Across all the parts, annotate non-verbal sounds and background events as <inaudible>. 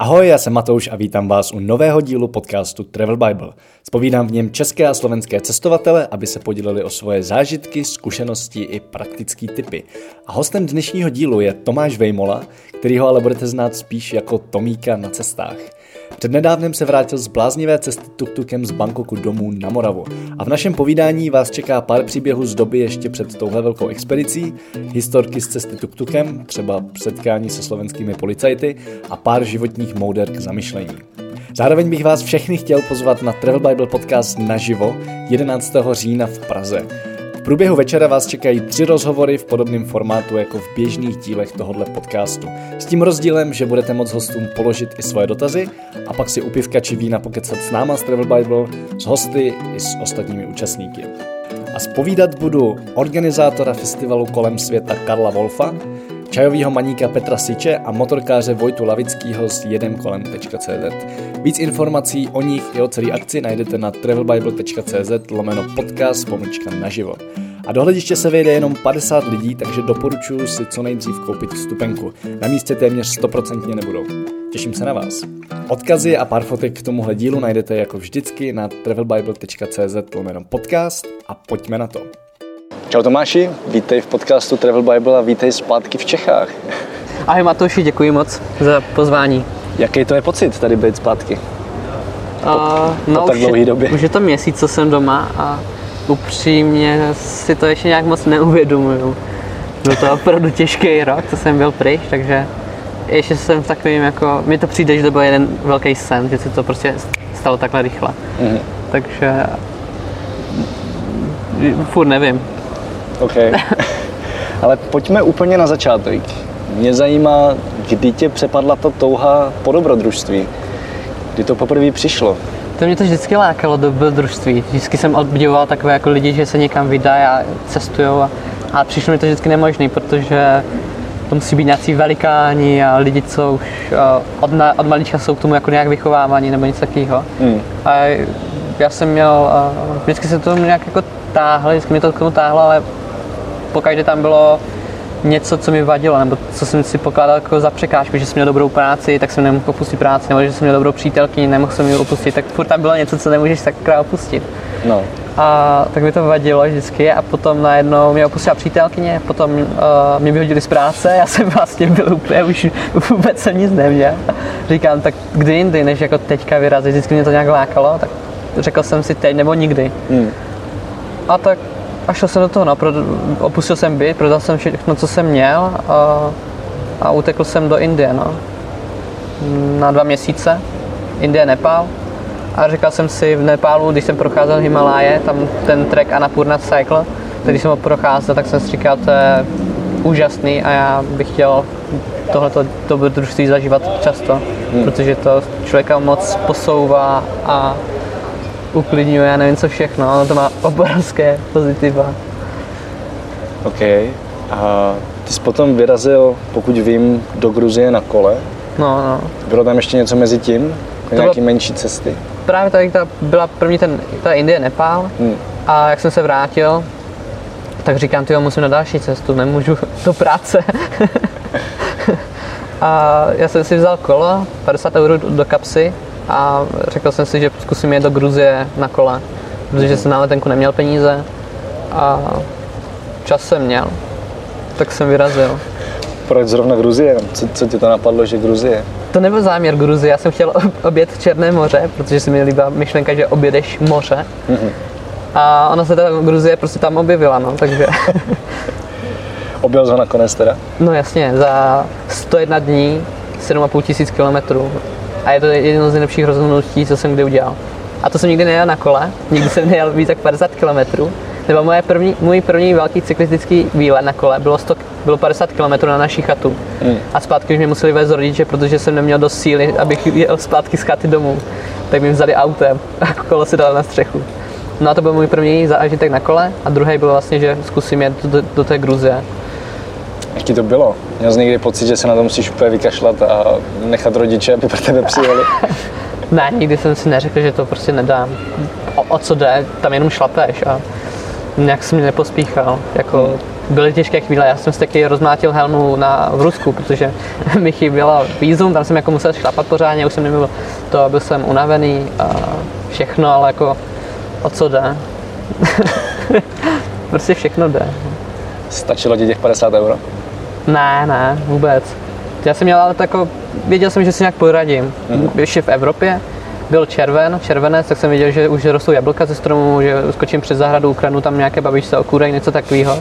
Ahoj, já jsem Matouš a vítám vás u nového dílu podcastu Travel Bible. Spovídám v něm české a slovenské cestovatele, aby se podělili o svoje zážitky, zkušenosti i praktické typy. A hostem dnešního dílu je Tomáš Vejmola, kterýho ale budete znát spíš jako Tomíka na cestách. Přednedávnem se vrátil z bláznivé cesty tuktukem z Bangkoku domů na Moravu. A v našem povídání vás čeká pár příběhů z doby ještě před touhle velkou expedicí, historky z cesty tuktukem, třeba setkání se slovenskými policajty a pár životních mouder k zamyšlení. Zároveň bych vás všechny chtěl pozvat na Travel Bible podcast naživo 11. října v Praze. V průběhu večera vás čekají tři rozhovory v podobném formátu jako v běžných dílech tohohle podcastu. S tím rozdílem, že budete moct hostům položit i svoje dotazy a pak si u pivka či vína pokecat s náma z Travel Bible, s hosty i s ostatními účastníky. A spovídat budu organizátora festivalu kolem světa Karla Wolfa, čajovýho maníka Petra Siče a motorkáře Vojtu Lavickýho z jedemkolem.cz. Víc informací o nich i o celé akci najdete na travelbible.cz lomeno podcast pomlčka naživo. A do hlediště se vejde jenom 50 lidí, takže doporučuji si co nejdřív koupit vstupenku. Na místě téměř 100% nebudou. Těším se na vás. Odkazy a pár fotek k tomuhle dílu najdete jako vždycky na travelbible.cz lomeno podcast a pojďme na to. Čau Tomáši, vítej v podcastu Travel Bible a vítej zpátky v Čechách. <laughs> Ahoj Matouši, děkuji moc za pozvání. Jaký to je pocit tady být zpátky? Po, uh, no, po tak dlouhé době. Už je to měsíc, co jsem doma a upřímně si to ještě nějak moc neuvědomuju. Byl to opravdu těžký rok, co jsem byl pryč, takže ještě jsem v takovým jako, mi to přijde, že to byl jeden velký sen, že se to prostě stalo takhle rychle. Mm-hmm. Takže furt nevím. OK. <laughs> Ale pojďme úplně na začátek. Mě zajímá, kdy tě přepadla ta touha po dobrodružství. Kdy to poprvé přišlo? To mě to vždycky lákalo do dobrodružství. Vždycky jsem obdivoval takové jako lidi, že se někam vydají a cestují. A, a přišlo mi to vždycky nemožné, protože to musí být nějací velikáni a lidi, co už uh, od, od malička jsou k tomu jako nějak vychovávaní nebo něco takového. Mm. A já jsem měl, uh, vždycky se to nějak jako táhlo, vždycky mě to k tomu táhlo, ale pokaždé tam bylo něco, co mi vadilo, nebo co jsem si pokládal jako za překážku, že jsem měl dobrou práci, tak jsem nemohl opustit práci, nebo že jsem měl dobrou přítelkyni, nemohl jsem ji opustit, tak furt tam bylo něco, co nemůžeš tak opustit. No. A tak mi to vadilo vždycky a potom najednou mě opustila přítelkyně, potom uh, mě vyhodili z práce, já jsem vlastně byl úplně už vůbec jsem nic neměl. Říkám, tak kdy jindy, než jako teďka vyrazit, vždycky mě to nějak lákalo, tak řekl jsem si teď nebo nikdy. Hmm. A tak a šel jsem do toho, no, opustil jsem byt, prodal jsem všechno, co jsem měl a, a utekl jsem do Indie, no. Na dva měsíce, Indie, Nepál. A říkal jsem si v Nepálu, když jsem procházel Himaláje, tam ten trek Annapurna Cycle, když jsem ho procházel, tak jsem si říkal, to je úžasný a já bych chtěl tohleto dobrodružství zažívat často, hmm. protože to člověka moc posouvá a uklidňuje, já nevím co všechno, ale to má obrovské pozitiva. OK. A ty jsi potom vyrazil, pokud vím, do Gruzie na kole. No, no. Bylo tam ještě něco mezi tím? To nějaký menší cesty? Právě tady ta byla první ten, ta Indie, Nepál. Hmm. A jak jsem se vrátil, tak říkám, ty musím na další cestu, nemůžu <laughs> do práce. <laughs> a já jsem si vzal kolo, 50 eur do kapsy a řekl jsem si, že zkusím jet do Gruzie na kole, protože jsem na letenku neměl peníze a čas jsem měl, tak jsem vyrazil. Proč zrovna Gruzie? Co, co ti to napadlo, že Gruzie? To nebyl záměr Gruzie, já jsem chtěl obět Černé moře, protože se mi líbila myšlenka, že objedeš moře. Mm-hmm. A ona se ta Gruzie prostě tam objevila, no, takže... <laughs> Objel ho nakonec teda? No jasně, za 101 dní, 7,5 tisíc kilometrů a je to jedno z nejlepších rozhodnutí, co jsem kdy udělal. A to jsem nikdy nejel na kole, nikdy jsem nejel víc jak 50 km. Nebo moje první, můj první velký cyklistický výlet na kole bylo, 100, bylo 50 km na naší chatu. Mm. A zpátky už mě museli vést rodiče, protože jsem neměl dost síly, abych jel zpátky z chaty domů. Tak mi vzali autem a kolo si dal na střechu. No a to byl můj první zážitek na kole a druhý byl vlastně, že zkusím jet do, do té Gruzie. Jak ti to bylo? Měl jsi někdy pocit, že se na to musíš úplně vykašlat a nechat rodiče, aby pro tebe přijeli? <laughs> ne, nikdy jsem si neřekl, že to prostě nedám. O, o co jde, tam jenom šlapeš a nějak jsem mě nepospíchal. Jako, byly těžké chvíle, já jsem si taky rozmátil helmu na, v Rusku, protože <laughs> mi chyběla vízum, tam jsem jako musel šlapat pořádně, už jsem nebyl to, byl jsem unavený a všechno, ale jako o co jde? <laughs> prostě všechno jde. Stačilo ti těch 50 euro? Ne, ne, vůbec. Já jsem měl ale tako, věděl jsem, že si nějak poradím. Mm. Ještě v Evropě byl červen, červenec, tak jsem viděl, že už rostou jablka ze stromu, že skočím přes zahradu, ukradnu tam nějaké babičce okurej, něco takového.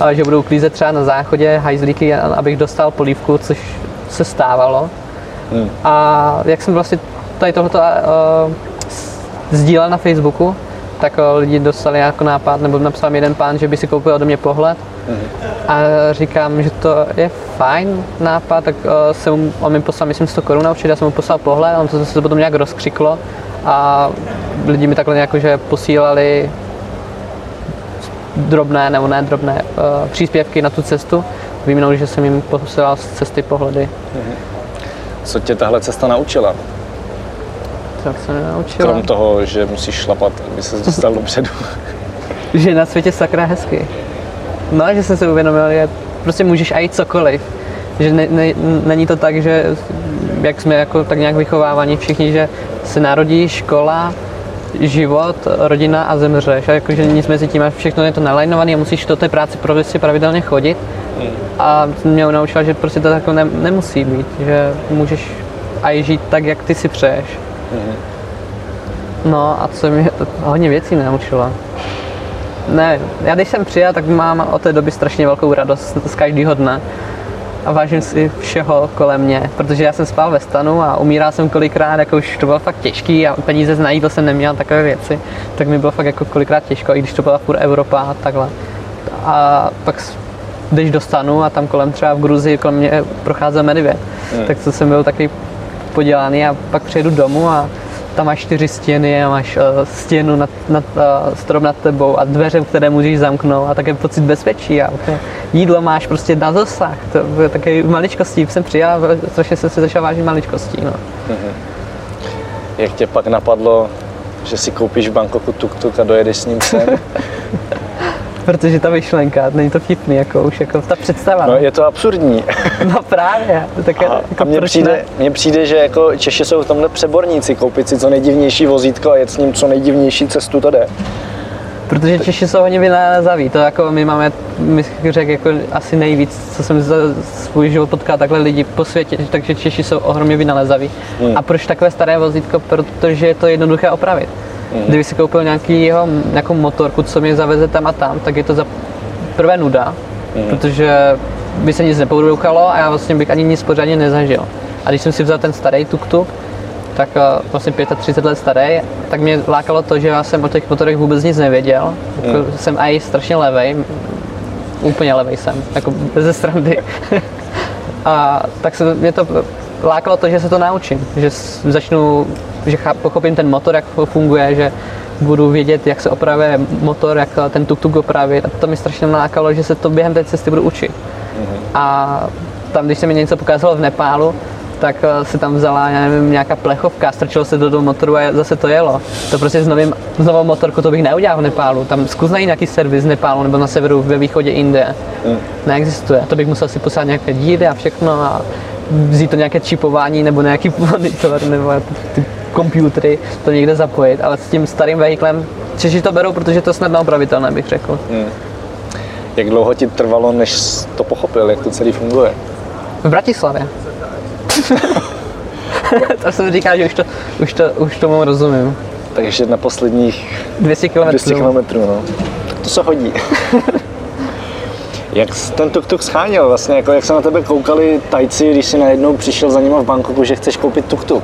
Ale že budu uklízet třeba na záchodě hajzlíky, abych dostal polívku, což se stávalo. Mm. A jak jsem vlastně tady tohoto uh, sdílel na Facebooku, tak uh, lidi dostali jako nápad, nebo napsal mi jeden pán, že by si koupil ode mě pohled a říkám, že to je fajn nápad, tak uh, jsem, on mi poslal, myslím, 100 korun určitě, jsem mu poslal pohled, on to se potom nějak rozkřiklo a lidi mi takhle nějak, že posílali drobné nebo ne drobné uh, příspěvky na tu cestu, výměnou, že jsem jim posílal z cesty pohledy. Co tě tahle cesta naučila? Co se naučila? Krom toho, že musíš šlapat, aby se dostal dopředu. že na světě sakra hezky. No, že jsem si uvědomil, že prostě můžeš ajít cokoliv. Že ne, ne, není to tak, že jak jsme jako tak nějak vychovávaní všichni, že se narodí škola, život, rodina a zemřeš. A jakože nic mezi tím, všechno je to nalajnované a musíš do té práce prostě pravidelně chodit. A mě naučila, že prostě to takhle ne, nemusí být, že můžeš aj žít tak, jak ty si přeješ. No a co mě hodně věcí naučila. Ne, já když jsem přijel, tak mám od té doby strašně velkou radost z každého dne. A vážím si všeho kolem mě, protože já jsem spal ve stanu a umíral jsem kolikrát, jako už to bylo fakt těžký a peníze z jídlo jsem neměl, takové věci, tak mi bylo fakt jako kolikrát těžko, i když to byla furt Evropa a takhle. A pak jdeš do stanu a tam kolem třeba v Gruzii kolem mě procházel medvěd, hmm. tak to jsem byl taky podělaný a pak přijedu domů a tam máš čtyři stěny a máš uh, stěnu nad, nad, uh, strop nad tebou a dveře, které můžeš zamknout a také pocit bezpečí a okay. jídlo máš prostě na dosah. To je také maličkostí. Jsem přijal, strašně jsem si začal vážit maličkostí. No. Mm-hmm. Jak tě pak napadlo, že si koupíš v Bangkoku tuk-tuk a dojedeš s ním sem? <laughs> protože ta myšlenka, není to vtipný, jako už jako ta představa. No je to absurdní. <laughs> no právě. Tak a, jako a mně, přijde, mně přijde, že jako Češi jsou v tomhle přeborníci, koupit si co nejdivnější vozítko a jet s ním co nejdivnější cestu to jde. Protože Češi jsou hodně vynálezaví, to jako my máme, my řekl jako asi nejvíc, co jsem za svůj život potkal takhle lidi po světě, takže Češi jsou ohromně vynálezaví. Hmm. A proč takové staré vozítko? Protože je to jednoduché opravit. Mm. Kdyby si koupil nějaký jeho, nějakou motorku, co mě zaveze tam a tam, tak je to za prvé nuda, mm. protože by se nic nepourouchalo a já vlastně bych ani nic pořádně nezažil. A když jsem si vzal ten starý tuk-tuk, tak uh, vlastně 35 let starý, tak mě lákalo to, že já jsem o těch motorech vůbec nic nevěděl. Mm. Jsem i strašně levej, úplně levej jsem, jako bez strandy. <laughs> a tak se mě to lákalo to, že se to naučím, že začnu že pochopím ten motor, jak funguje, že budu vědět, jak se opravuje motor, jak ten tuk-tuk opravit. A to mi strašně nalákalo, že se to během té cesty budu učit. Mm-hmm. A tam, když se mi něco pokázalo v Nepálu, tak eh, se tam vzala, já nevím, nějaká plechovka, strčilo se do toho motoru a zase to jelo. To prostě s, novým, s novou motorkou to bych neudělal v Nepálu. Tam zkus najít nějaký servis v Nepálu nebo na severu, ve východě Indie. Mm. Neexistuje. To bych musel si poslat nějaké díly a všechno a vzít to nějaké čipování nebo nějaký <laughs> monitor nebo ty komputery to někde zapojit, ale s tím starým vehiklem Češi to berou, protože to snadno opravitelné, bych řekl. Hmm. Jak dlouho ti trvalo, než to pochopil, jak to celý funguje? V Bratislavě. <laughs> to jsem říkal, že už, to, už, to, už tomu rozumím. Takže na posledních 200 km. 200 km, no. To se hodí. <laughs> Jak jsi ten tuk-tuk scháněl vlastně, jako jak se na tebe koukali tajci, když jsi najednou přišel za nima v Bangkoku, že chceš koupit tuk-tuk?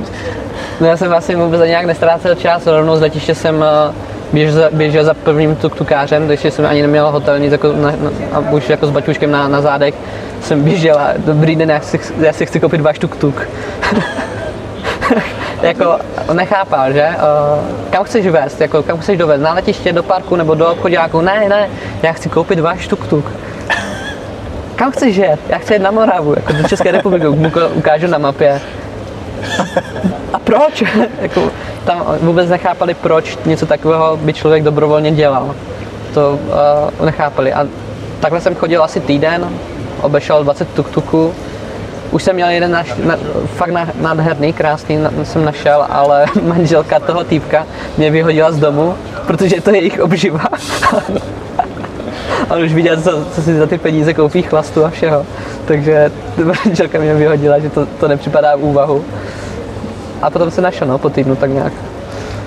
No já jsem vlastně vůbec nějak nestrácel čas, rovnou z letiště jsem eh, běžel za, běžel za prvním tuk-tukářem, když jsem ani neměl hotel nic jako na, na, a už jako s baťuškem na, na zádech jsem běžel a dobrý den, já si, já si chci koupit váš tuk-tuk. <laughs> jako nechápal, že? Uh, kam chceš vést, jako kam chceš dovést, na letiště, do parku nebo do obchodáku? Ne, ne, já chci koupit váš tuk-tuk. Kam chceš jet? Já chci jet na Moravu, jako do České republiky, <laughs> ukážu na mapě. Proč? <laughs> jako, tam vůbec nechápali, proč něco takového by člověk dobrovolně dělal. to uh, nechápali. A takhle jsem chodil asi týden, obešel 20 tuk-tuků, už jsem měl jeden naš, na, fakt na, nádherný, krásný na, jsem našel, ale <laughs> manželka toho týpka mě vyhodila z domu, protože to je jejich obživa. <laughs> A už viděl, co, co si za ty peníze koupí chlastu a všeho. Takže manželka mě vyhodila, že to, to nepřipadá v úvahu. A potom se našel, no, po týdnu tak nějak.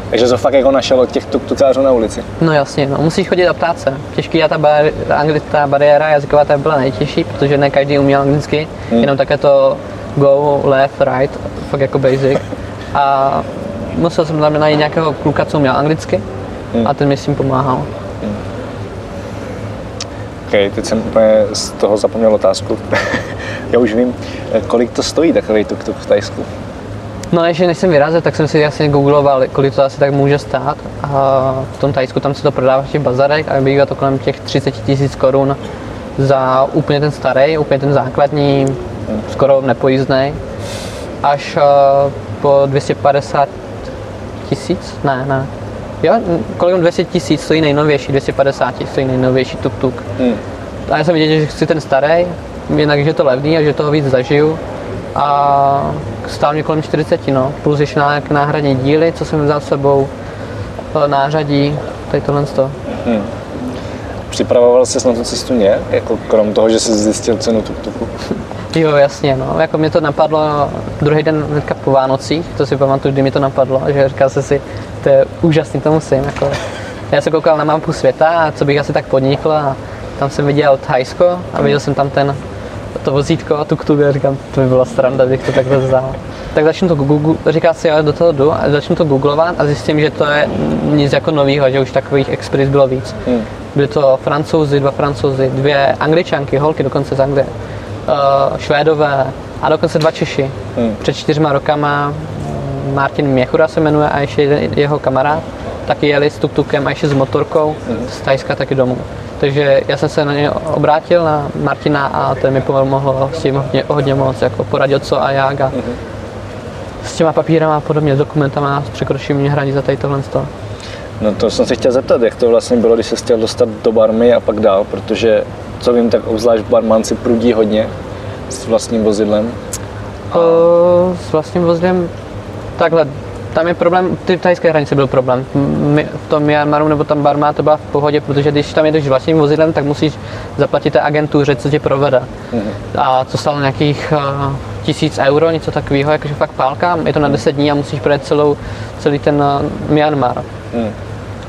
Takže to fakt jako našel od těch tuktukářů na ulici. No jasně, no, musíš chodit a ptát se. Těžký ta, bar, anglická bariéra jazyková ta byla nejtěžší, protože ne každý uměl anglicky, hmm. jenom také to go, left, right, fakt jako basic. A musel jsem tam najít nějakého kluka, co uměl anglicky hmm. a ten mi s tím pomáhal. Hmm. OK, teď jsem úplně z toho zapomněl otázku. <laughs> Já už vím, kolik to stojí takový tuk-tuk v Tajsku. No ještě než jsem vyrazil, tak jsem si jasně googloval, kolik to asi tak může stát. A v tom Tajsku tam se to prodává v těch bazarech a bývá to kolem těch 30 tisíc korun za úplně ten starý, úplně ten základní, skoro nepojízdný, až po 250 tisíc, ne, ne, Jo, kolem 200 tisíc stojí nejnovější, 250 stojí nejnovější tuk-tuk. Hmm. A já jsem viděl, že chci ten starý, jinak, že je to levný a že toho víc zažiju. A stál mě kolem 40, no. Plus ještě nějaké náhradní díly, co jsem vzal s sebou, e, nářadí, tady tohle to. Hmm. Připravoval jsi na tu cestu nějak, jako krom toho, že jsi zjistil cenu tuk-tuku? <laughs> Jo, jasně, no. Jako mě to napadlo druhý den hnedka po Vánocích, to si pamatuju, kdy mi to napadlo, že říkal jsem si, to je úžasný, to musím. Jako. Já jsem koukal na mapu světa a co bych asi tak podnikl a tam jsem viděl Thajsko a viděl jsem tam ten, to vozítko a tuk tuk a říkám, to by bylo sranda, bych to takhle vzal. Tak začnu to Google, říká si, ale do toho jdu a začnu to googlovat a zjistím, že to je nic jako novýho, že už takových expres bylo víc. Hmm. Byly to francouzi, dva francouzi, dvě angličanky, holky dokonce z Anglie, uh, švédové a dokonce dva Češi. Hmm. Před čtyřma rokama Martin Měchura se jmenuje a ještě jeho kamarád, taky jeli s tuktukem a ještě s motorkou mm. z Tajska taky domů. Takže já jsem se na ně obrátil, na Martina a ten mi pomohl s tím hodně, hodně moc, jako poradil co a jak a s těma papírama a podobně, s dokumentama, s překročím hraní za tady tohle. No to jsem se chtěl zeptat, jak to vlastně bylo, když se chtěl dostat do barmy a pak dál, protože co vím, tak obzvlášť barmanci prudí hodně s vlastním vozidlem. A... s vlastním vozidlem takhle, tam je problém, ty tajské hranice byl problém. My, v tom Myanmaru nebo tam Barma to byla v pohodě, protože když tam jedeš vlastním vozidlem, tak musíš zaplatit té agentuře, co tě provede. Mm-hmm. A to stalo nějakých uh, tisíc euro, něco takového, jakože fakt pálka, je to na 10 dní a musíš projet celou, celý ten uh, Myanmar. Mm.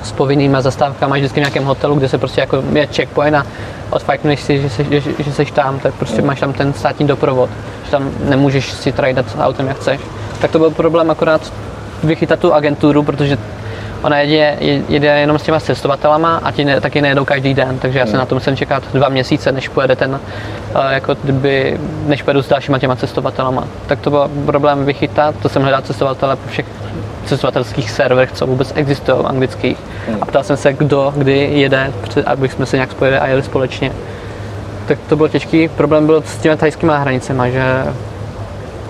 S povinnýma zastávkami, máš vždycky v nějakém hotelu, kde se prostě jako je checkpoint a odfajkneš si, že, jsi, že, že jsi tam, tak prostě mm. máš tam ten státní doprovod, že tam nemůžeš si trajdat autem, jak chceš tak to byl problém akorát vychytat tu agenturu, protože ona jede, jede jenom s těma cestovatelama a ti ne, taky nejedou každý den, takže já se hmm. na to musím čekat dva měsíce, než pojede ten, uh, jako kdyby, než pojedu s dalšíma těma cestovatelama. Tak to byl problém vychytat, to jsem hledal cestovatele po všech cestovatelských serverech, co vůbec existují anglických. Hmm. A ptal jsem se, kdo kdy jede, aby jsme se nějak spojili a jeli společně. Tak to byl těžký. Problém byl s těmi thajskými hranicemi, že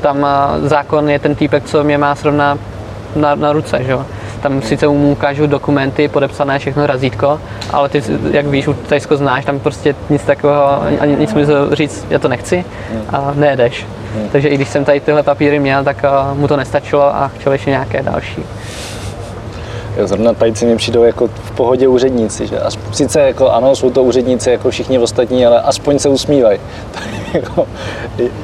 tam zákon je ten týpek, co mě má srovna na, na ruce, že jo. Tam sice mu ukážu dokumenty, podepsané všechno razítko, ale ty, jak víš, už Tajsko znáš, tam prostě nic takového, ani nic mi říct, já to nechci a nejedeš. Takže i když jsem tady tyhle papíry měl, tak mu to nestačilo a chtěl ještě nějaké další. Jo, zrovna Tajci mi přijdou jako v pohodě úředníci, že? As, sice jako ano, jsou to úředníci jako všichni ostatní, ale aspoň se usmívají. <laughs> jako,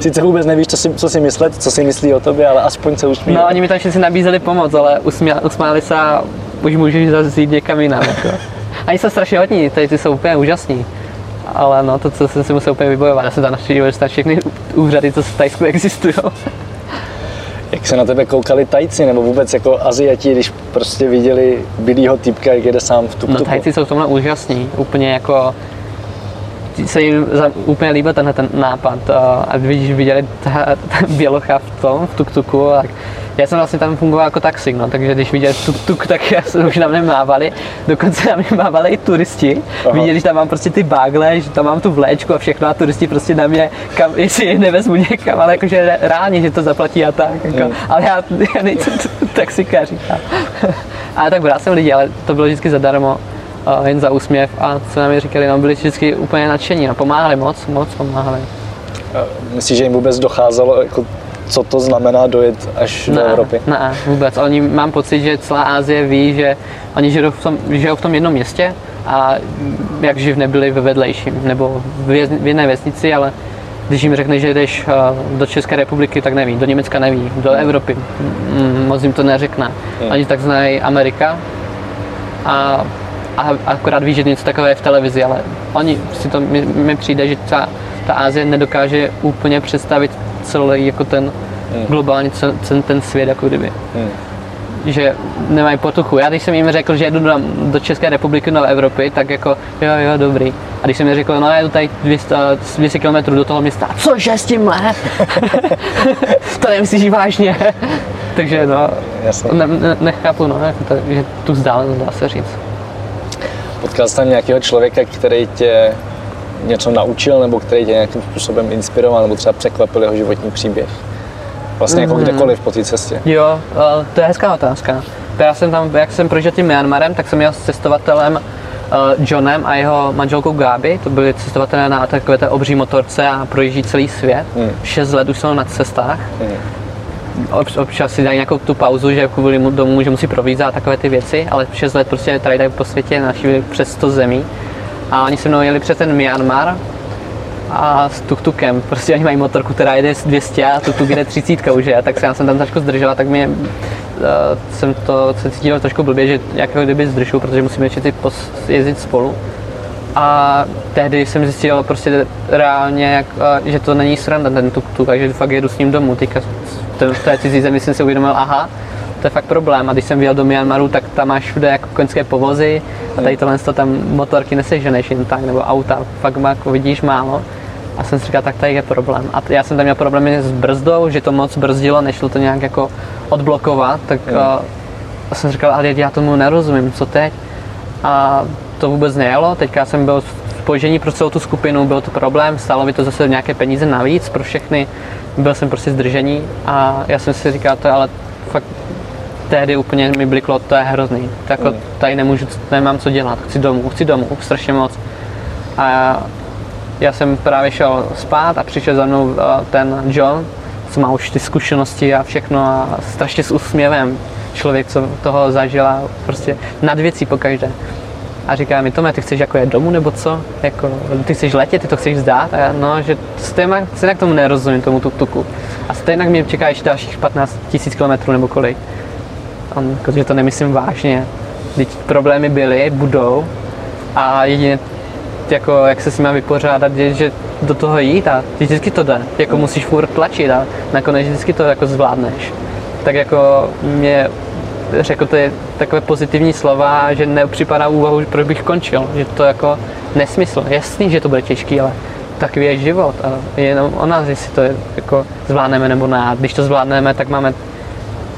sice vůbec nevíš, co si, co si myslet, co si myslí o tobě, ale aspoň se usmívají. No, oni mi tam všichni nabízeli pomoc, ale usmíli, usmáli se a už můžeš zase jít někam jinam. <laughs> Jako. Oni jsou strašně hodní, tady ty jsou úplně úžasní. Ale no, to, co jsem si musel úplně vybojovat, já jsem tam navštívil všechny úřady, co v Tajsku <laughs> existují jak se na tebe koukali tajci, nebo vůbec jako Aziati, když prostě viděli bílýho typka, jak jede sám v tuk No tajci jsou v tomhle úžasní, úplně jako se jim úplně líbil tenhle ten nápad a když viděli ta, <laughs> ta bělocha v tom, v tuk-tuku, tak. Já jsem vlastně tam fungoval jako taxik, no, takže když viděli tuk-tuk, tak <laughs> já jsem už na mě mávali, dokonce na mě mávali i turisti, Aha. viděli, že tam mám prostě ty bágle, že tam mám tu vléčku a všechno a turisti prostě na mě, kam, <laughs> jestli je nevezmu někam, ale jakože reálně, že to zaplatí a tak, jako, mm. ale já, já nejsem taxikář, ale tak bral jsem lidi, ale to bylo vždycky zadarmo jen za úsměv a co nám je říkali, no byli vždycky úplně nadšení a pomáhali moc, moc pomáhali. Myslíš, že jim vůbec docházelo, jako, co to znamená dojet až ne, do Evropy? Ne, vůbec. Oni, mám pocit, že celá Asie ví, že oni žijou v tom, žijou v tom jednom městě a jak živ nebyli ve vedlejším, nebo v, jedné vesnici, ale když jim řekne, že jdeš eh, do České republiky, tak neví, do Německa neví, do Evropy, mm, moc jim to neřekne. Hmm. Oni tak znají Amerika a, a akorát ví, že něco takové je v televizi, ale oni si to, mi, mi přijde, že ta, ta Asie nedokáže úplně představit celý jako ten globálně ten, ten svět, jako kdyby. Hmm. Že nemají potuchu. Já když jsem jim řekl, že jedu do, do České republiky, do Evropy, tak jako jo, jo, dobrý. A když jsem jim řekl, no já jdu tady 200, 200 km do toho města, cože s tímhle? <laughs> to nemyslíš vážně. <laughs> Takže no, Jasně. ne, ne, nechápu, no, jako to, že tu vzdálenost dá se říct. Potkal jsi tam nějakého člověka, který tě něco naučil, nebo který tě nějakým způsobem inspiroval, nebo třeba překvapil jeho životní příběh? Vlastně jako Mhm. kdekoliv po té cestě. Jo, eh, to je hezká otázka. Já jsem tam, jak jsem prožil tím Myanmarem, tak jsem jel s cestovatelem eh, Johnem a jeho manželkou Gabi. To byli cestovatelé na takové té obří motorce a projíždí celý svět. Hmm. Šest let už jsou na cestách. Hmm. Obč, občas si dají nějakou tu pauzu, že kvůli domů, že musí provízat a takové ty věci, ale šest let prostě tady dají po světě, navštívili přes 100 zemí. A oni se mnou jeli přes ten Myanmar a s tuk-tukem. Prostě oni mají motorku, která jede s 200 a tuk-tuk jede 30 už je, tak se já jsem tam trošku zdržela, tak mě uh, jsem to se cítil trošku blbě, že jako kdyby zdržu, protože musíme pos- jezdit spolu. A tehdy jsem zjistil prostě reálně, jak, uh, že to není sranda ten tuk-tuk, takže fakt jedu s ním domů. Teďka v v té cizí zemi jsem si uvědomil, aha, to je fakt problém. A když jsem vyjel do Myanmaru, tak tam máš všude jako koňské povozy a tady tohle to tam motorky neseženeš jen tak, nebo auta, fakt jako vidíš málo. A jsem si říkal, tak tady je problém. A já jsem tam měl problémy s brzdou, že to moc brzdilo, nešlo to nějak jako odblokovat, tak Jo. uh, jsem říkal, ale já tomu nerozumím, co teď? A to vůbec nejelo, teďka jsem byl v spožení pro celou tu skupinu, byl to problém, stálo mi to zase nějaké peníze navíc pro všechny, byl jsem prostě zdržení a já jsem si říkal, to je ale fakt tehdy úplně mi bliklo, to je hrozný, to jako Mm. tady nemůžu, nemám co dělat, chci domů, chci domů, strašně moc. A já jsem právě šel spát a přišel za mnou eh, ten John, co má už ty zkušenosti a všechno a strašně s úsměvem. Člověk, co toho zažila prostě nad věcí pokaždé. A říká mi, Tome, ty chceš jako jet domů nebo co? Jako, ty chceš letět, ty to chceš vzdát? A já, no, že stejně, stejně tomu nerozumím, tomu tuk-tuku. A stejně mě čeká ještě dalších 15 tisíc kilometrů nebo kolik. On, jako, že to nemyslím vážně. Teď problémy byly, budou a jedině jako, jak se s nimi vypořádat, je, že do toho jít a vždycky to jde. Jako musíš furt tlačit a nakonec vždycky to jako zvládneš. Tak jako mě řekl to je takové pozitivní slova, že nepřipadá úvahu, že proč bych končil. Že to jako nesmysl. Jasný, že to bude těžký, ale takový je život a je jenom o nás, jestli to je, jako zvládneme nebo ne. A když to zvládneme, tak máme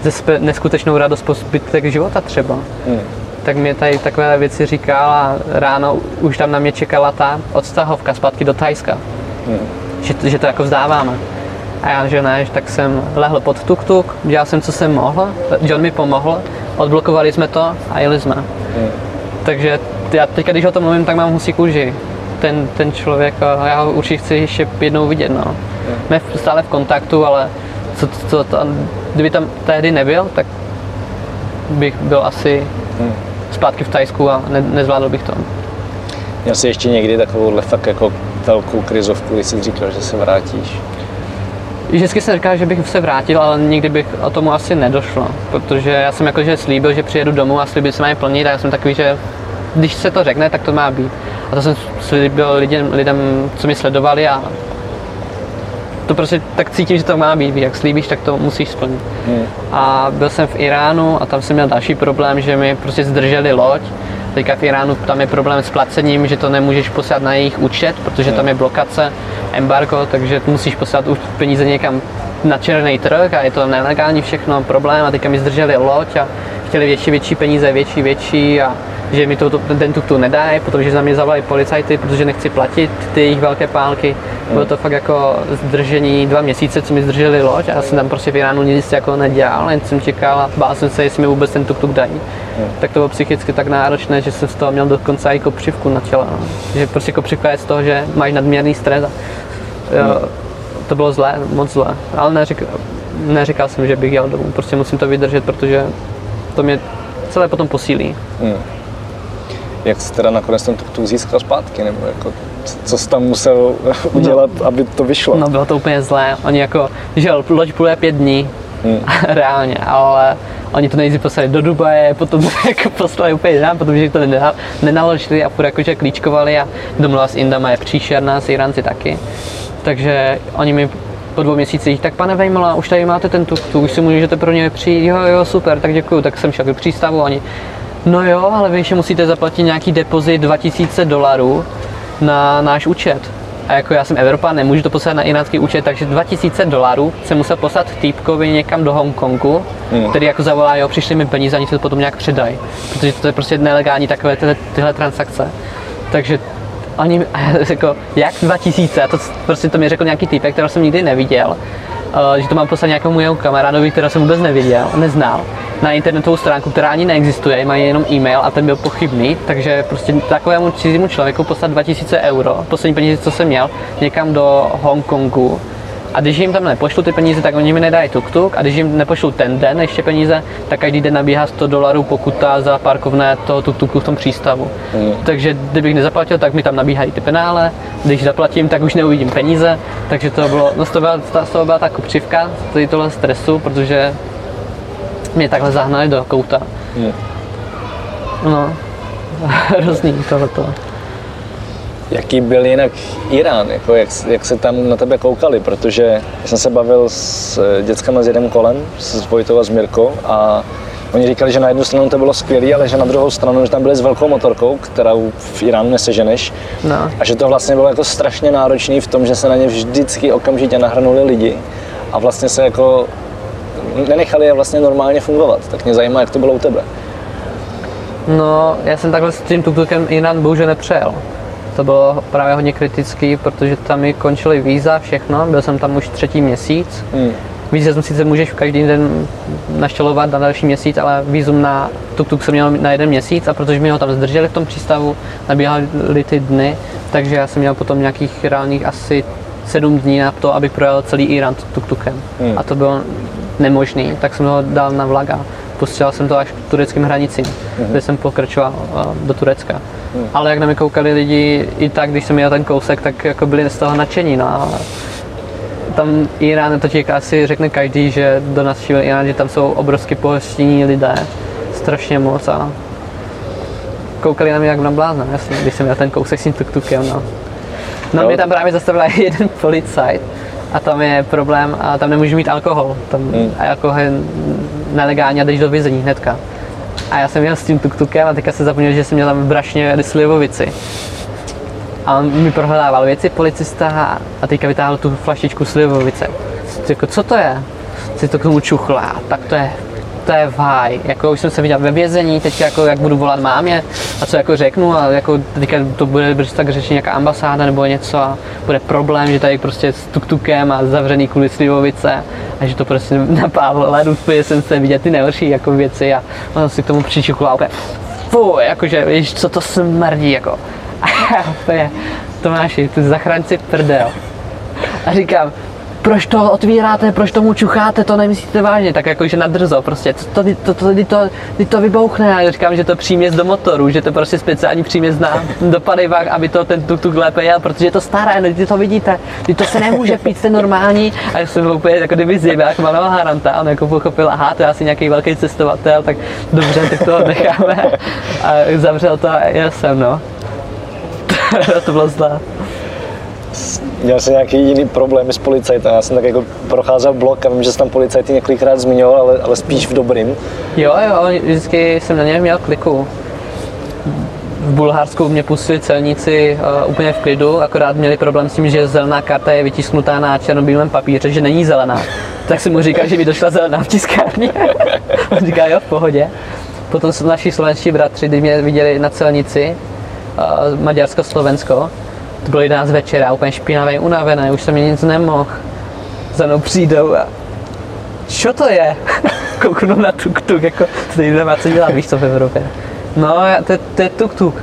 ze neskutečnou radost po zbytek života třeba Hmm. tak mě tady takové věci říkal a ráno už tam na mě čekala ta odstahovka zpátky do Thajska. Hmm. Že, že to jako vzdáváme. A já, že ne, tak jsem lehl pod tuk-tuk, dělal jsem, co jsem mohl, John mi pomohl, odblokovali jsme to a jeli jsme. Hmm. Takže já teďka, když o tom mluvím, tak mám husí kůži. Ten, ten člověk, já ho určitě chci ještě jednou vidět, no. Jsme v- stále v kontaktu, ale co, co, to, kdyby tam tehdy nebyl, tak bych byl asi Hmm. zpátky v Tajsku a ne, nezvládl bych to. Měl jsi ještě někdy takovouhle fakt jako velkou krizovku, kdy jsi říkal, že se vrátíš? Vždycky jsem říkal, že bych se vrátil, ale nikdy bych o tomu asi nedošlo, protože já jsem jakože slíbil, že přijedu domů a sliby se mají plnit a já jsem takový, že když se to řekne, tak to má být. A to jsem slíbil lidem, lidem co mi sledovali a to prostě tak cítím, že to má být. Jak slíbíš, tak to musíš splnit. Hmm. A byl jsem v Iránu a tam jsem měl další problém, že mi prostě zdrželi loď. Teďka v Iránu tam je problém s placením, že to nemůžeš poslat na jejich účet, protože tam je blokace, embargo, takže musíš poslat už peníze někam na černý trh a je to nelegální všechno, problém. A teďka mi zdrželi loď a chtěli větší, větší peníze, větší, větší a že mi to, to ten tuk nedají, protože za mě zavolají policajty, protože nechci platit ty jejich velké pálky. Bylo to fakt jako zdržení dva měsíce, co mi zdrželi loď a já jsem tam prostě v Iránu nic jako nedělal, jen jsem čekal a bál jsem se, jestli mi vůbec ten tuk dají. Hmm. Tak to bylo psychicky tak náročné, že jsem z toho měl dokonce i kopřivku na těle. No. Že prostě kopřivka je z toho, že máš nadměrný stres. A, jo, hmm. to bylo zlé, moc zlé, ale neříkal, neříkal jsem, že bych jel domů, prostě musím to vydržet, protože to mě celé potom posílí. Hmm jak jsi teda nakonec ten tuk získal zpátky, nebo jako, co jsi tam musel <laughs> udělat, no, aby to vyšlo? No bylo to úplně zlé, oni jako, že loď pluje pět dní, hmm. <laughs> reálně, ale oni to nejdřív poslali do Dubaje, potom to <laughs> jako poslali úplně jinam, protože to nenaložili a furt jakože klíčkovali a domluva s Indama je příšerná, s Iranci taky. Takže oni mi po dvou měsících, tak pane Vejmola, už tady máte ten tuk, už si můžete pro ně přijít, jo, jo, super, tak děkuju, tak jsem šel do přístavu, oni, No jo, ale vy ještě musíte zaplatit nějaký depozit 2000 dolarů na náš účet. A jako já jsem Evropa, nemůžu to poslat na iránský účet, takže 2000 dolarů jsem musel poslat týpkovi někam do Hongkongu, hmm. který jako zavolá, jo, přišli mi peníze, ani se to potom nějak předají, protože to je prostě nelegální takové tyhle, tyhle transakce. Takže oni, <laughs> jako, jak 2000, a to prostě to mi řekl nějaký týpek, kterého jsem nikdy neviděl, že to mám poslat nějakému mému kamarádovi, kterého jsem vůbec neviděl, neznal na internetovou stránku, která ani neexistuje, mají jenom e-mail a ten byl pochybný, takže prostě takovému cizímu člověku poslat 2000 euro, poslední peníze, co jsem měl, někam do Hongkongu, a když jim tam nepošlu ty peníze, tak oni mi nedají tuk-tuk a když jim nepošlu ten den ještě peníze, tak každý den nabíhá 100 dolarů pokuta za parkovné toho tuk-tuku v tom přístavu. Mm. Takže kdybych nezaplatil, tak mi tam nabíhají ty penále, když zaplatím, tak už neuvidím peníze, takže to bylo, no to byla, to byla ta kupřivka, tohle stresu, protože mě takhle zahnali do kouta. Hmm. No, <laughs> hrozný tohleto. Jaký byl jinak Irán, jako jak, jak se tam na tebe koukali, protože jsem se bavil s eh, dětskama s jedním kolem, s Vojtou a s Mirkou a oni říkali, že na jednu stranu to bylo skvělé, ale že na druhou stranu, že tam byli s velkou motorkou, kterou v Iránu neseženeš no. a že to vlastně bylo jako strašně náročné v tom, že se na ně vždycky okamžitě nahrnuli lidi a vlastně se jako nenechali je vlastně normálně fungovat. Tak mě zajímá, jak to bylo u tebe. No, já jsem takhle s tím tuktukem Iran bohužel nepřejel. To bylo právě hodně kritický, protože tam mi končily víza, všechno, byl jsem tam už třetí měsíc. Hmm. Víza sice můžeš každý den naštělovat na další měsíc, ale vízum na tuk-tuk jsem měl na jeden měsíc a protože mi ho tam zdrželi v tom přístavu, nabíhaly ty dny, takže já jsem měl potom nějakých reálných asi sedm dní na to, abych projel celý Irán tuk-tukem. Hmm. A to bylo nemožný, tak jsem ho dal na vlak a posílal jsem to až k tureckým hranicím, mm-hmm. kde jsem pokračoval do Turecka. Mm. Ale jak na mě koukali lidi i tak, když jsem měl ten kousek, tak jako byli z toho nadšení. No. Tam Irán, to ti asi řekne každý, že do nás šíl Irán, že tam jsou obrovsky pohostinní lidé, strašně moc a koukali na mě jak na blázna, jasně, když jsem měl ten kousek s tím tuk-tukem. No. No, mě tam právě zastavil <laughs> jeden policajt, a tam je problém a tam nemůžu mít alkohol. Tam hmm. alkohol je nelegální a jdeš do vězení hnedka. A já jsem měl s tím tuktukem a teďka se zapomněl, že jsem měl tam v Brašně slivovici. A on mi prohledával věci, policista, a teďka vytáhl tu flašičku slivovice. Jako, co to je? Si to k tomu čuchla, tak to je to je vaj. Jako už jsem se viděl ve vězení, teď jako jak budu volat mámě a co jako řeknu a jako teďka to bude brzo tak řešit nějaká ambasáda nebo něco a bude problém, že tady prostě s tuktukem a zavřený kvůli slivovice a že to prostě <laughs> napávlo ledu, jsem se vidět ty nejhorší jako věci a on si k tomu přičukla úplně fuj, jakože víš, co to smrdí jako. <laughs> A úplně, Tomáši, ty zachránci prdel. A říkám, proč to otvíráte, proč tomu čucháte, to nemyslíte vážně, tak jakože nadrzo prostě, to, to, to, to, to, to, to vybouchne, já říkám, že to příměs do motoru, že to prostě speciální příměs na, do paliva, aby to ten tuk tuk lépe jel, protože je to staré, no, ty to vidíte, ty to se nemůže pít, ten normální, a já jsem byl úplně jako kdyby zjevák malého haranta, on jako pochopil, aha, to je asi nějaký velký cestovatel, tak dobře, tak to necháme a zavřel to a já jsem, no. <laughs> to bylo zlá měl jsem nějaký jiný problém s policajtem. Já jsem tak jako procházel blok a vím, že jsem tam policajty několikrát zmiňoval, ale, ale spíš v dobrým. Jo, jo, vždycky jsem na něm měl kliku. V Bulharsku mě pustili celníci uh, úplně v klidu, akorát měli problém s tím, že zelená karta je vytisknutá na černobílém papíře, že není zelená. Tak jsem mu říkal, že mi došla zelená v tiskárně. <laughs> On říká, jo, v pohodě. Potom jsou naši slovenští bratři, když mě viděli na celnici, uh, Maďarsko, Slovensko, to bylo 11 večera, úplně špinavý, unavený, už jsem mi nic nemohl. Za mnou přijdou a čo to je? <laughs> Kouknu na tuk-tuk, jako tady nemá co dělat, víš co v Evropě. No, to, to je tuk-tuk.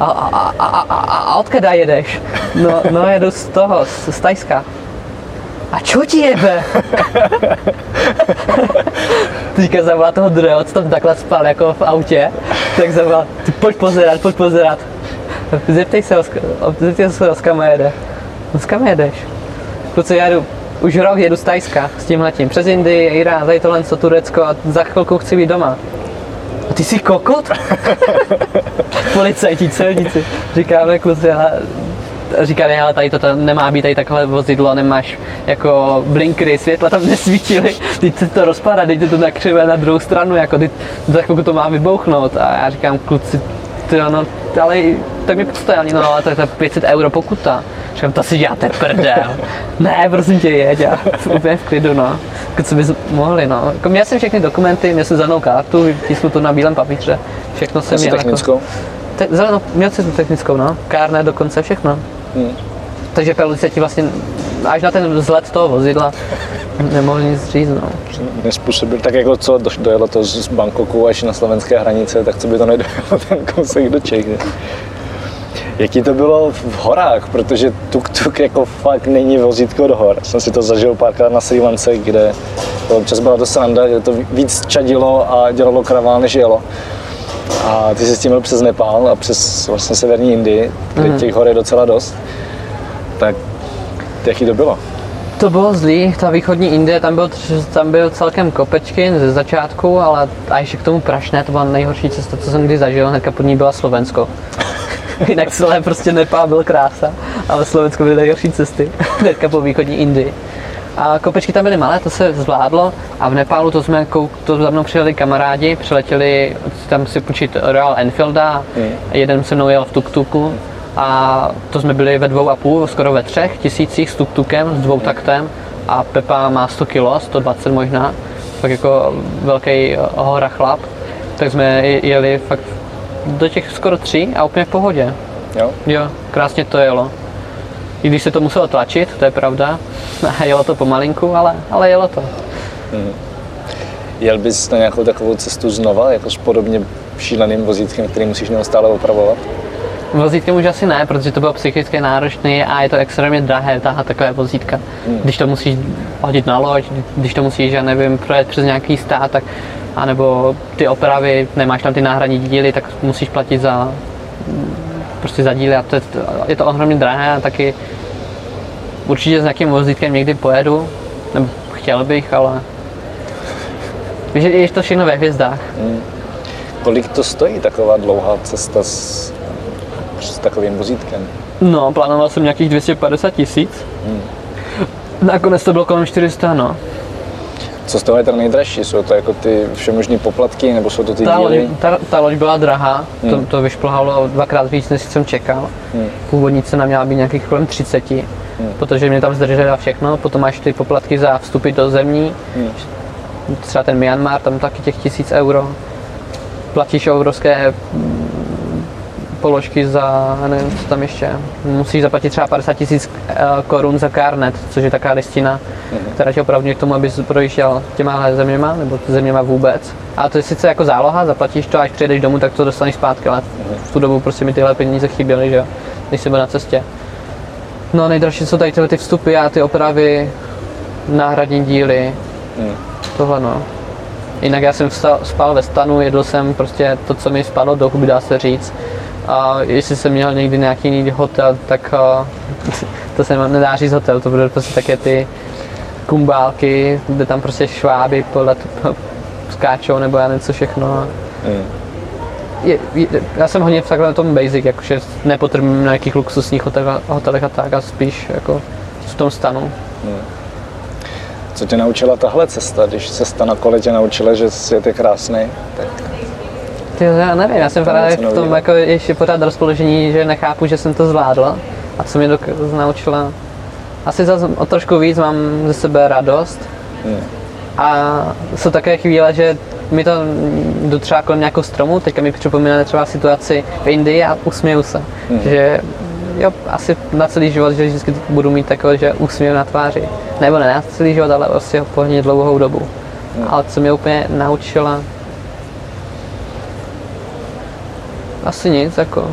A, a, a, a, a, odkeda jedeš? No, no jedu z toho, z, z Tajska. A čo ti jebe? <laughs> Teďka zavolá toho druhého, co tam takhle spal jako v autě, tak zavolá, ty pojď pozerat, pojď pozerat. Zeptej se, zeptej se, s kam jede. No s kam jedeš? Kluci, já jdu, už rok jedu z Tajska s tím letím. Přes Indii, Irán, tady tohle, co Turecko a za chvilku chci být doma. A ty jsi kokot? <laughs> Policajti, celníci. Říkáme kluci, ale říkali, ale tady to nemá být tady takhle vozidlo, nemáš jako blinkry, světla tam nesvítily, teď se to rozpadá, dejte to na křivé na druhou stranu, jako teď, za chvilku to má vybouchnout a já říkám, kluci, ty no, ale tak mi postojali, no ale to je 500 euro pokuta. Říkám, to si děláte prdel. ne, prosím tě, jeď, já jsem úplně v klidu, no. Jako co bys mohli, no. Jako měl jsem všechny dokumenty, měl jsem zelenou kartu, vytisknu to na bílém papíře, všechno jsem měl. technickou? Jako, te, zelenou, měl jsem tu technickou, no. Kárné dokonce, všechno. Hmm. Takže policie ti vlastně až na ten vzhled toho vozidla nemohl nic říct. No. Nespůsobil tak jako co dojelo to z Bangkoku až na slovenské hranice, tak co by to nedojelo <laughs> ten kousek do Čech. Jaký to bylo v horách, protože tuk-tuk jako fakt není vozítko do hor. Jsem si to zažil párkrát na Sri Lance, kde to občas byla to sranda, kde to víc čadilo a dělalo kravál, než jelo. A ty jsi s tím byl přes Nepál a přes vlastně severní Indii, kde mm. těch hor je docela dost. Tak jaký to bylo? To bylo zlý, ta východní Indie, tam byl, tam byl celkem kopečky ze začátku, ale a ještě k tomu prašné, to byla nejhorší cesta, co jsem kdy zažil, hnedka pod ní byla Slovensko. <laughs> Jinak celé prostě Nepál byl krása, ale Slovensko byly nejhorší cesty, <laughs> hnedka po východní Indii. A kopečky tam byly malé, to se zvládlo a v Nepálu to jsme, to za mnou přijeli kamarádi, přiletěli tam si počít Royal Enfielda, mm. jeden se mnou jel v tuk-tuku a to jsme byli ve dvou a půl, skoro ve třech tisících s tuk-tukem, s dvou taktem a Pepa má 100 kg, 120 možná, tak jako velký hora chlap, tak jsme jeli fakt do těch skoro tří a úplně v pohodě. Jo? Jo, krásně to jelo. I když se to muselo tlačit, to je pravda, a <laughs> jelo to pomalinku, ale, ale jelo to. Hmm. Jel bys na nějakou takovou cestu znova, jako s podobně šíleným vozítkem, který musíš neustále opravovat? Vozítkem už asi ne, protože to bylo psychicky náročné a je to extrémně drahé tahat takové vozítka. Hmm. Když to musíš hodit na loď, když to musíš, já nevím, projet přes nějaký stát, tak anebo ty opravy, nemáš tam ty náhradní díly, tak musíš platit za prostě za díly a to je, je to ohromně drahé a taky určitě s nějakým vozítkem někdy pojedu, nebo chtěl bych, ale víš, je to všechno ve hvězdách. Hmm. Kolik to stojí taková dlouhá cesta s, s takovým vozítkem? No, plánoval jsem nějakých 250 tisíc. Hmm. Nakonec to bylo kolem 400, no. Co z toho je teda nejdražší? Jsou to jako ty všemožné poplatky, nebo jsou to ty ta díly? Loď, ta, ta loď byla drahá, hmm. to, to vyšplhalo dvakrát víc, než jsem čekal. Hmm. Původní cena měla být nějakých kolem 30, hmm. protože mě tam zdržela všechno. Potom máš ty poplatky za vstupy do zemí, hmm. třeba ten Myanmar, tam taky těch tisíc euro. Platíš obrovské položky za, nevím, co tam ještě, musíš zaplatit třeba 50 tisíc eh, korun za Carnet, což je taková listina, mm-hmm. která tě opravdu k tomu, abys projížděl těma zeměma, nebo zeměma vůbec. A to je sice jako záloha, zaplatíš to, až přijedeš domů, tak to dostaneš zpátky, ale mm-hmm. v tu dobu prostě mi tyhle peníze chyběly, že jo, když jsem byl na cestě. No nejdražší jsou tady tyhle ty vstupy a ty opravy, náhradní díly, mm. tohle no. Jinak já jsem vstal, spal ve stanu, jedl jsem prostě to, co mi spadlo do huby, dá se říct. A jestli jsem měl někdy nějaký jiný hotel, tak uh, <laughs> to se nedá říct hotel, to byly prostě také ty kumbálky, kde tam prostě šváby podle <laughs> skáčou nebo já nevím co všechno. Mm. Je, je, já jsem hodně v takhle tom basic, jakože nepotřebuji na nějakých luxusních hotel, hotelech a tak a spíš jako v tom stanu. Mm. Co tě naučila tahle cesta, když cesta na kole tě naučila, že svět je krásný, tak ty, já nevím, já jsem právě v tom jako ještě pořád rozpoložení, že nechápu, že jsem to zvládl a co mě dok- naučila. Asi zase o trošku víc mám ze sebe radost. Hmm. A jsou také chvíle, že mi to jdu třeba kolem nějakého stromu, teďka mi připomíná třeba situaci v Indii a usměju se. Hmm. Že jo, asi na celý život, že vždycky budu mít takové, že úsměv na tváři. Nebo ne na celý život, ale prostě po hodně dlouhou dobu. Hmm. Ale co mě úplně naučila, asi nic, jako.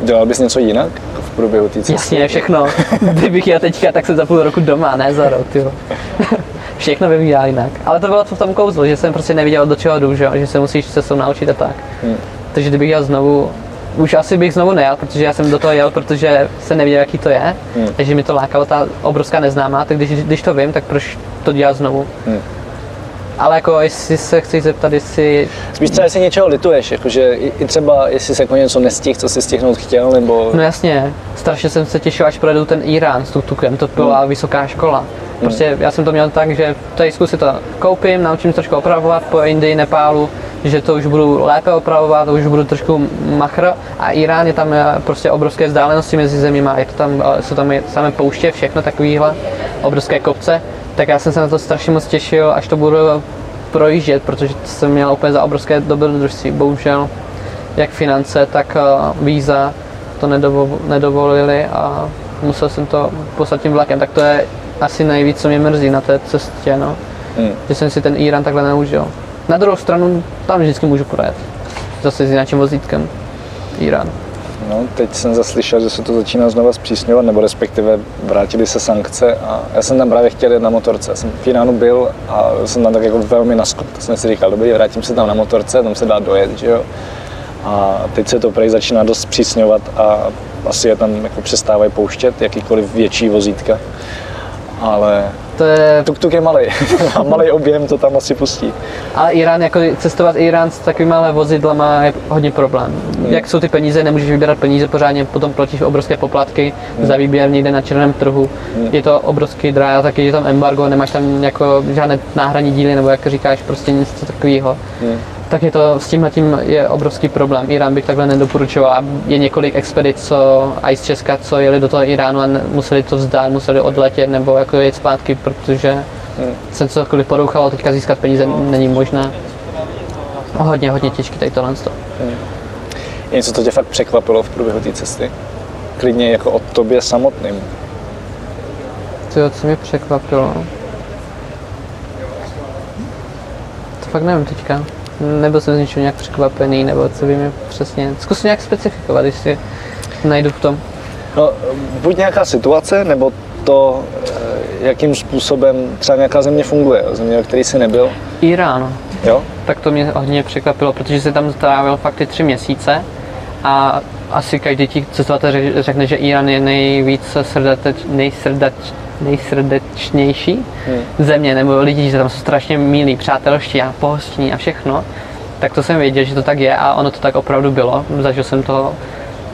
Dělal bys něco jinak v průběhu té cesty? Jasně, všechno. Kdybych jel teďka, tak jsem za půl roku doma, ne za rok, jo. <laughs> všechno bych dělal jinak. Ale to bylo to v tom kouzlu, že jsem prostě neviděl, do čeho jdu, že, že se musíš cestou naučit a tak. Hmm. Takže kdybych jel znovu, už asi bych znovu nejel, protože já jsem do toho jel, protože jsem nevěděl, jaký to je, hmm. takže mi to lákalo ta obrovská neznámá, tak když, když to vím, tak proč to dělat znovu? Hmm. Ale jako jestli se chci zeptat, jestli... Spíš třeba, jestli něčeho lituješ, jakože i třeba, jestli se jako něco nestihl, co si stihnout chtěl, nebo... No jasně, strašně jsem se těšil, až projedu ten Irán s tuk-tukem, to byla hmm. vysoká škola. Prostě já jsem to měl tak, že tady si to koupím, naučím se trošku opravovat po Indii, Nepálu, že to už budu lépe opravovat, to už budu trošku machr a Irán je tam eh, prostě obrovské vzdálenosti mezi zeměma, je to tam, eh, jsou tam samé pouště, všechno takovýhle, obrovské kopce, tak já jsem se na to strašně moc těšil, až to budu projíždět, protože jsem měl úplně za obrovské dobrodružství, bohužel jak finance, tak eh, víza to nedovolili a musel jsem to poslat tím vlakem, tak to je asi nejvíc, co mě mrzí na té cestě, no. Hmm. Že jsem si ten Irán takhle neužil. Na druhou stranu, tam vždycky můžu projet. Zase s jináčím vozítkem. Irán. No, teď jsem zaslyšel, že se to začíná znova zpřísňovat, nebo respektive vrátili se sankce a já jsem tam právě chtěl jet na motorce. Já jsem v Iránu byl a jsem tam tak jako velmi naskok. Tak jsem si říkal, dobrý, vrátím se tam na motorce, tam se dá dojet, že jo. A teď se to prej začíná dost zpřísňovat a asi je tam jako přestávají pouštět jakýkoliv větší vozítka ale to je... Tuk-tuk je malý a <laughs> malý objem to tam asi pustí. A Irán, jako cestovat Irán s takovými malé vozidlama je hodně problém. Hmm. Jak jsou ty peníze, nemůžeš vybírat peníze pořádně, potom platíš obrovské poplatky hmm. za výběr někde na černém trhu. Hmm. Je to obrovský drá, taky je tam embargo, nemáš tam jako žádné náhradní díly, nebo jak říkáš, prostě nic takového. Hmm tak je to, s tím tím je obrovský problém. Irán bych takhle nedoporučoval. Je několik expedic, co i z Česka, co jeli do toho Iránu a museli to vzdát, museli odletět nebo jako jet zpátky, protože hmm. se cokoliv porouchalo, teďka získat peníze není možné. Hodně, hodně těžký tady tohle. Hmm. Je něco, co tě fakt překvapilo v průběhu té cesty? Klidně jako o tobě samotným. To, co mě překvapilo? To fakt nevím teďka nebyl jsem z ničeho nějak překvapený, nebo co by přesně, zkus nějak specifikovat, když si najdu v tom. No, buď nějaká situace, nebo to, eh, jakým způsobem třeba nějaká země funguje, země, ve které jsi nebyl. Irán. Jo? Tak to mě hodně překvapilo, protože se tam strávil fakt ty tři měsíce a asi každý ti cestovatel řekne, že Irán je nejvíc srdateč, nejsrdač, nejsrdečnější hmm. země, nebo lidi, že tam jsou strašně milí, přátelští a pohostní a všechno, tak to jsem věděl, že to tak je a ono to tak opravdu bylo. Zažil jsem to,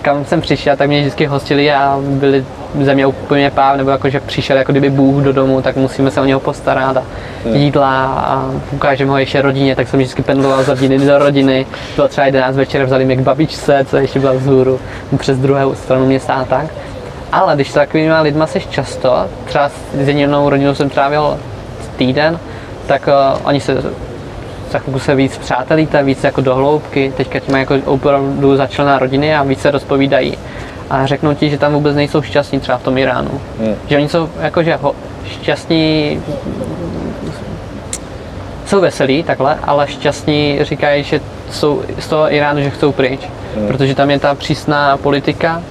kam jsem přišel, tak mě vždycky hostili a byli ze mě úplně páv, nebo jako, že přišel jako kdyby Bůh do domu, tak musíme se o něho postarat a hmm. jídla a ukážeme ho ještě rodině, tak jsem vždycky pendloval z rodiny do rodiny. Bylo třeba 11 večer, vzali mě k babičce, co ještě byla vzhůru, přes druhou stranu města a tak. Ale když s takovými lidmi jsi často, třeba s jednou rodinou jsem trávil týden, tak uh, oni se chvilku se víc přátelíte, víc jako dohloubky, teďka ti mají jako opravdu začlená rodiny a víc se rozpovídají. A řeknou ti, že tam vůbec nejsou šťastní třeba v tom Iránu. Hmm. Že oni jsou jakože ho, šťastní, jsou veselí takhle, ale šťastní říkají, že jsou z toho Iránu, že chcou pryč. Hmm. Protože tam je ta přísná politika,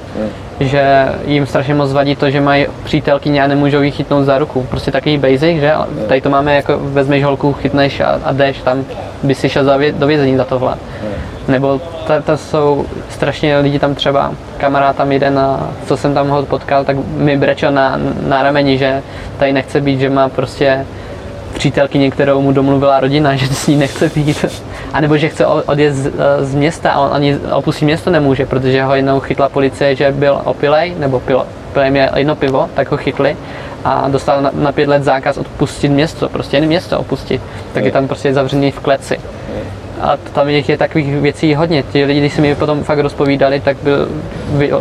že jim strašně moc vadí to, že mají přítelkyně a nemůžou ji chytnout za ruku. Prostě takový basic, že? Tady to máme jako vezmeš holku, chytneš a, a jdeš, tam by si šel vě, do vězení za tohle. Nebo to jsou strašně lidi tam třeba, kamarád tam jeden, a co jsem tam ho potkal, tak mi brečel na, na rameni, že tady nechce být, že má prostě přítelkyně, kterou mu domluvila rodina, že s ní nechce být. A nebo že chce odjet z, eh, z města a on ani opustit město nemůže, protože ho jednou chytla policie, že byl opilej, nebo pil, pil mě jedno pivo, tak ho chytli a dostal na, na pět let zákaz opustit město, prostě jen město opustit. Tak je tam prostě zavřený v kleci. A tam je, je takových věcí hodně. Ti lidi, když si mi potom fakt rozpovídali, tak byl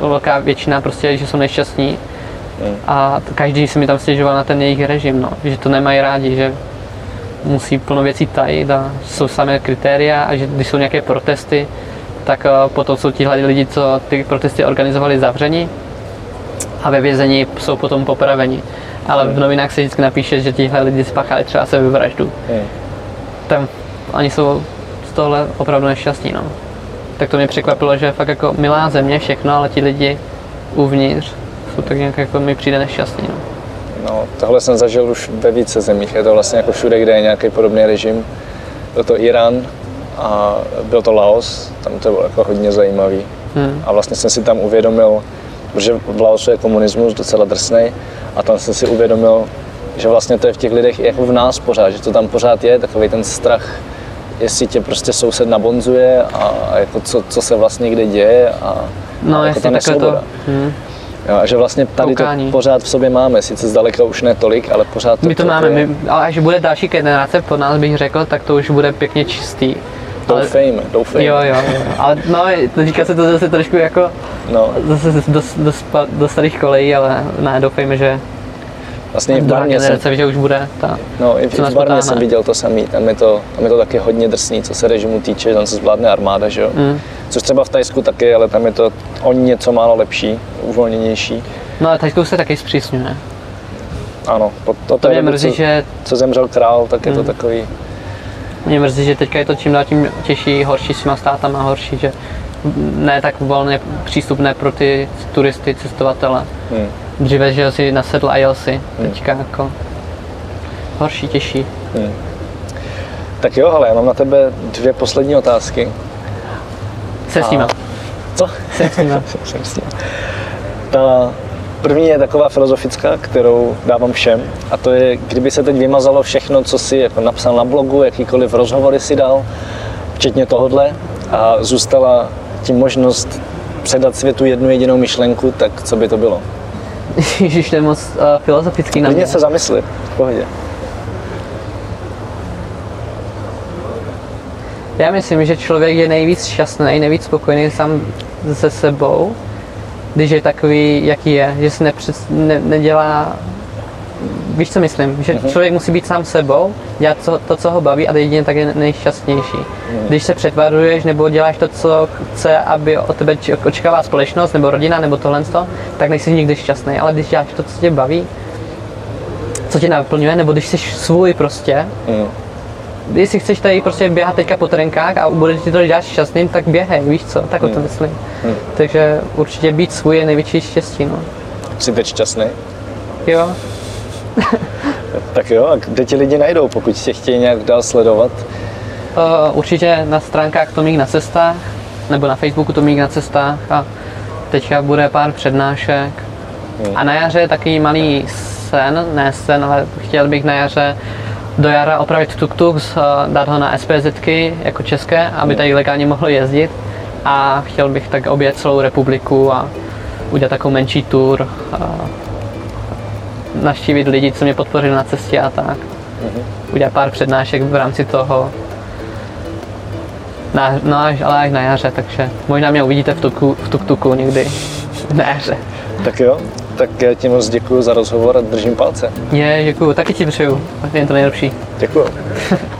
velká většina prostě, že jsou nešťastní. A každý si mi tam stěžoval na ten jejich režim, no. že to nemají rádi, že musí plno věcí tajit a jsou samé kritéria a že když jsou nějaké protesty, tak eh, potom jsou tihle lidi, co ty protesty organizovali zavření a ve vězení jsou potom popraveni. Ale v novinách se vždycky napíše, že tihle lidi spáchali třeba sebevraždu. Hmm. Tam oni jsou z tohle opravdu nešťastní. No. Tak to mě překvapilo, že je fakt jako milá země všechno, ale ti lidi uvnitř jsou tak nějak jako mi přijde nešťastní. No. No, tohle jsem zažil už ve více zemích. Je to vlastně jako všude, kde je nějaký podobný režim. Byl to Irán a byl to Laos, tam to bylo jako hodně zajímavý. Hmm. A vlastně jsem si tam uvědomil, protože v Laosu je komunismus docela drsný, a tam jsem si uvědomil, že vlastně to je v těch lidech jako v nás pořád, že to tam pořád je, takový ten strach, jestli tě prostě soused nabonzuje a, a jako co, co se vlastně kde děje a, No, a jako jestli ta takhle to... nesvoboda. Hmm. Jo, a že vlastně tady Koukání. to pořád v sobě máme, sice zdaleka už ne tolik, ale pořád to My to máme, je. my, ale až bude další generace po nás bych řekl, tak to už bude pěkně čistý. Ale, Doufejme, doufejme. jo, jo, jo. Ale no, to říká se to zase trošku jako No, zase do, do, do, do starých kolejí, ale ne, doufejme, že vlastně v druhá Barmě jsem, generace, že už bude ta, no, i v, v potáhne. jsem viděl to samý, tam je to, tam je to taky hodně drsný, co se režimu týče, tam se zvládne armáda, že jo. Mm. Což třeba v Tajsku taky, ale tam je to o něco málo lepší, uvolněnější. No ale Tajskou se taky zpřísňuje. Ano, po, to, To mě mrzí, co, že co zemřel král, tak je to Mm. takový, Mě mrzí, že teďka je to čím dál tím těžší, horší s těma státama, horší, že ne tak volně přístupné pro ty turisty, cestovatele. hm. Dříve, že si nasedl a jel si, teďka jako horší, těžší. Tak jo, ale já mám na tebe dvě poslední otázky. Se s nima. Co? Se s nima. <laughs> Jsem s ním. Ta první je taková filozofická, kterou dávám všem, a to je, kdyby se teď vymazalo všechno, co si jako napsal na blogu, jakýkoliv rozhovory si dal, včetně tohodle, a zůstala ti možnost předat světu jednu jedinou myšlenku, tak co by to bylo? <laughs> Ježíš, to je moc uh, filozofický na mě. Se zamysli, v pohodě. Já myslím, že člověk je nejvíc šťastný, nejvíc spokojený sám se sebou, když je takový, jaký je, že se nepřed, ne, nedělá, víš co myslím, že člověk musí být sám sebou, dělat co, to, co ho baví a jedině tak je nejšťastnější. Když se přetvaruješ nebo děláš to, co chce, aby o tebe očekává společnost nebo rodina nebo tohle, tak nejsi nikdy šťastný, ale když děláš to, co tě baví, co tě naplňuje, nebo když jsi svůj prostě, Mm. jestli chceš tady prostě běhat teďka po trenkách a bude ti to dělat šťastným, tak běhej, víš co, tak o to myslím. Takže určitě být svůj je největší štěstí, no. Jsi teď šťastný? Jo, Tak jo, a kde ti lidi najdou, pokud tě chtějí nějak dál sledovat? uh, určitě na stránkách Tomík na cestách, nebo na Facebooku Tomík na cestách a teďka bude pár přednášek. A na jaře je takový malý sen, ne sen, ale chtěl bych na jaře do jara opravit tuk-tuk, uh, dát ho na SPZky jako české, aby tady legálně mohlo jezdit. A chtěl bych tak objet celou republiku a udělat takovou menší tour. Naštívit lidi, co mě podpořili na cestě a tak. Udělat pár přednášek v rámci toho. Na, no až, ale až na jaře, takže možná mě uvidíte v, tuku, v tuk-tuku někdy <laughs> na jaře. Tak jo, tak já ti moc děkuji za rozhovor a držím palce. Je, děkuju, taky ti přeju, je to nejlepší. Děkuji. <laughs>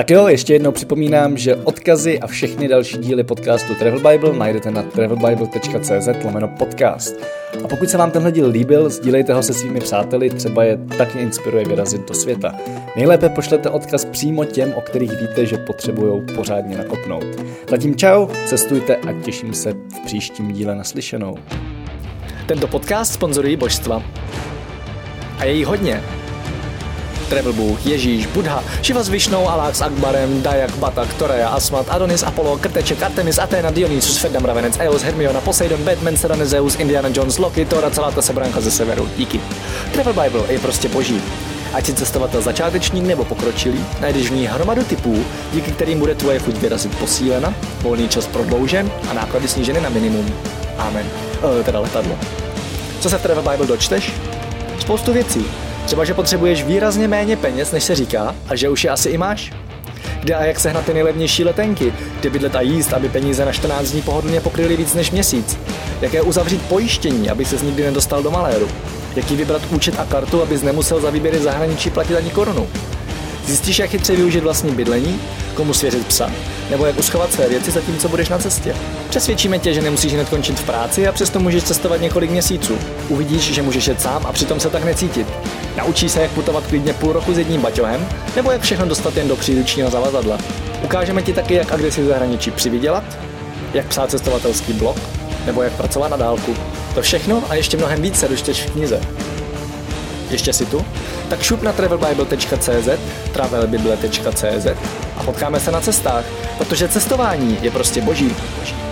Tak jo, ještě jednou připomínám, že odkazy a všechny další díly podcastu Travel Bible najdete na travelbible.cz lomeno podcast. A pokud se vám tenhle díl líbil, sdílejte ho se svými přáteli, třeba je taky inspiruje vyrazit do světa. Nejlépe pošlete odkaz přímo těm, o kterých víte, že potřebují pořádně nakopnout. Zatím čau, cestujte a těším se v příštím díle naslyšenou. Tento podcast sponzorují božstva. A je jí hodně. Travel Bůh, Ježíš, Buddha, Shiva s Višnou, Alák s Akbarem, Dayak, Batak, Toreja, Asmat, Adonis, Apollo, Krteček, Artemis, Athena, Dionysus, Ferdam, Ravenec, Eos, Hermiona, Poseidon, Batman, Serena, Zeus, Indiana Jones, Loki, Thor a celá ta sebranka ze severu. Díky. Travel Bible je prostě boží. Ať si cestovatel začátečník nebo pokročilý, najdeš v ní hromadu typů, díky kterým bude tvoje chuť vyrazit posílena, volný čas prodloužen a náklady sníženy na minimum. Amen. E, teda letadlo. Co se v Travel Bible dočteš? Spoustu věcí. Třeba, že potřebuješ výrazně méně peněz, než se říká, a že už je asi i máš. Kde a jak sehnat ty nejlevnější letenky, kde bydlet a jíst, aby peníze na 14 dní pohodlně pokryly víc než měsíc. Jaké uzavřít pojištění, aby se nikdy nedostal do maléru. Jaký vybrat účet a kartu, abys nemusel za výběry zahraničí platit ani korunu. Zjistíš, jak chytře využít vlastní bydlení, komu svěřit psa, nebo jak uschovat své věci zatímco budeš na cestě. Přesvědčíme tě, že nemusíš hned končit v práci a přesto můžeš cestovat několik měsíců. Uvidíš, že můžeš jet sám a přitom se tak necítit. Naučíš se, jak putovat klidně půl roku s jedním baťohem, nebo jak všechno dostat jen do příručního zavazadla. Ukážeme ti taky, jak agresi zahraničí přivydělat, jak psát cestovatelský blog, nebo jak pracovat na dálku. To všechno a ještě mnohem více dočteš v knize. Ještě si tu? Tak šup na travelbible.cz, travelbible.cz a potkáme se na cestách, protože cestování je prostě boží. boží.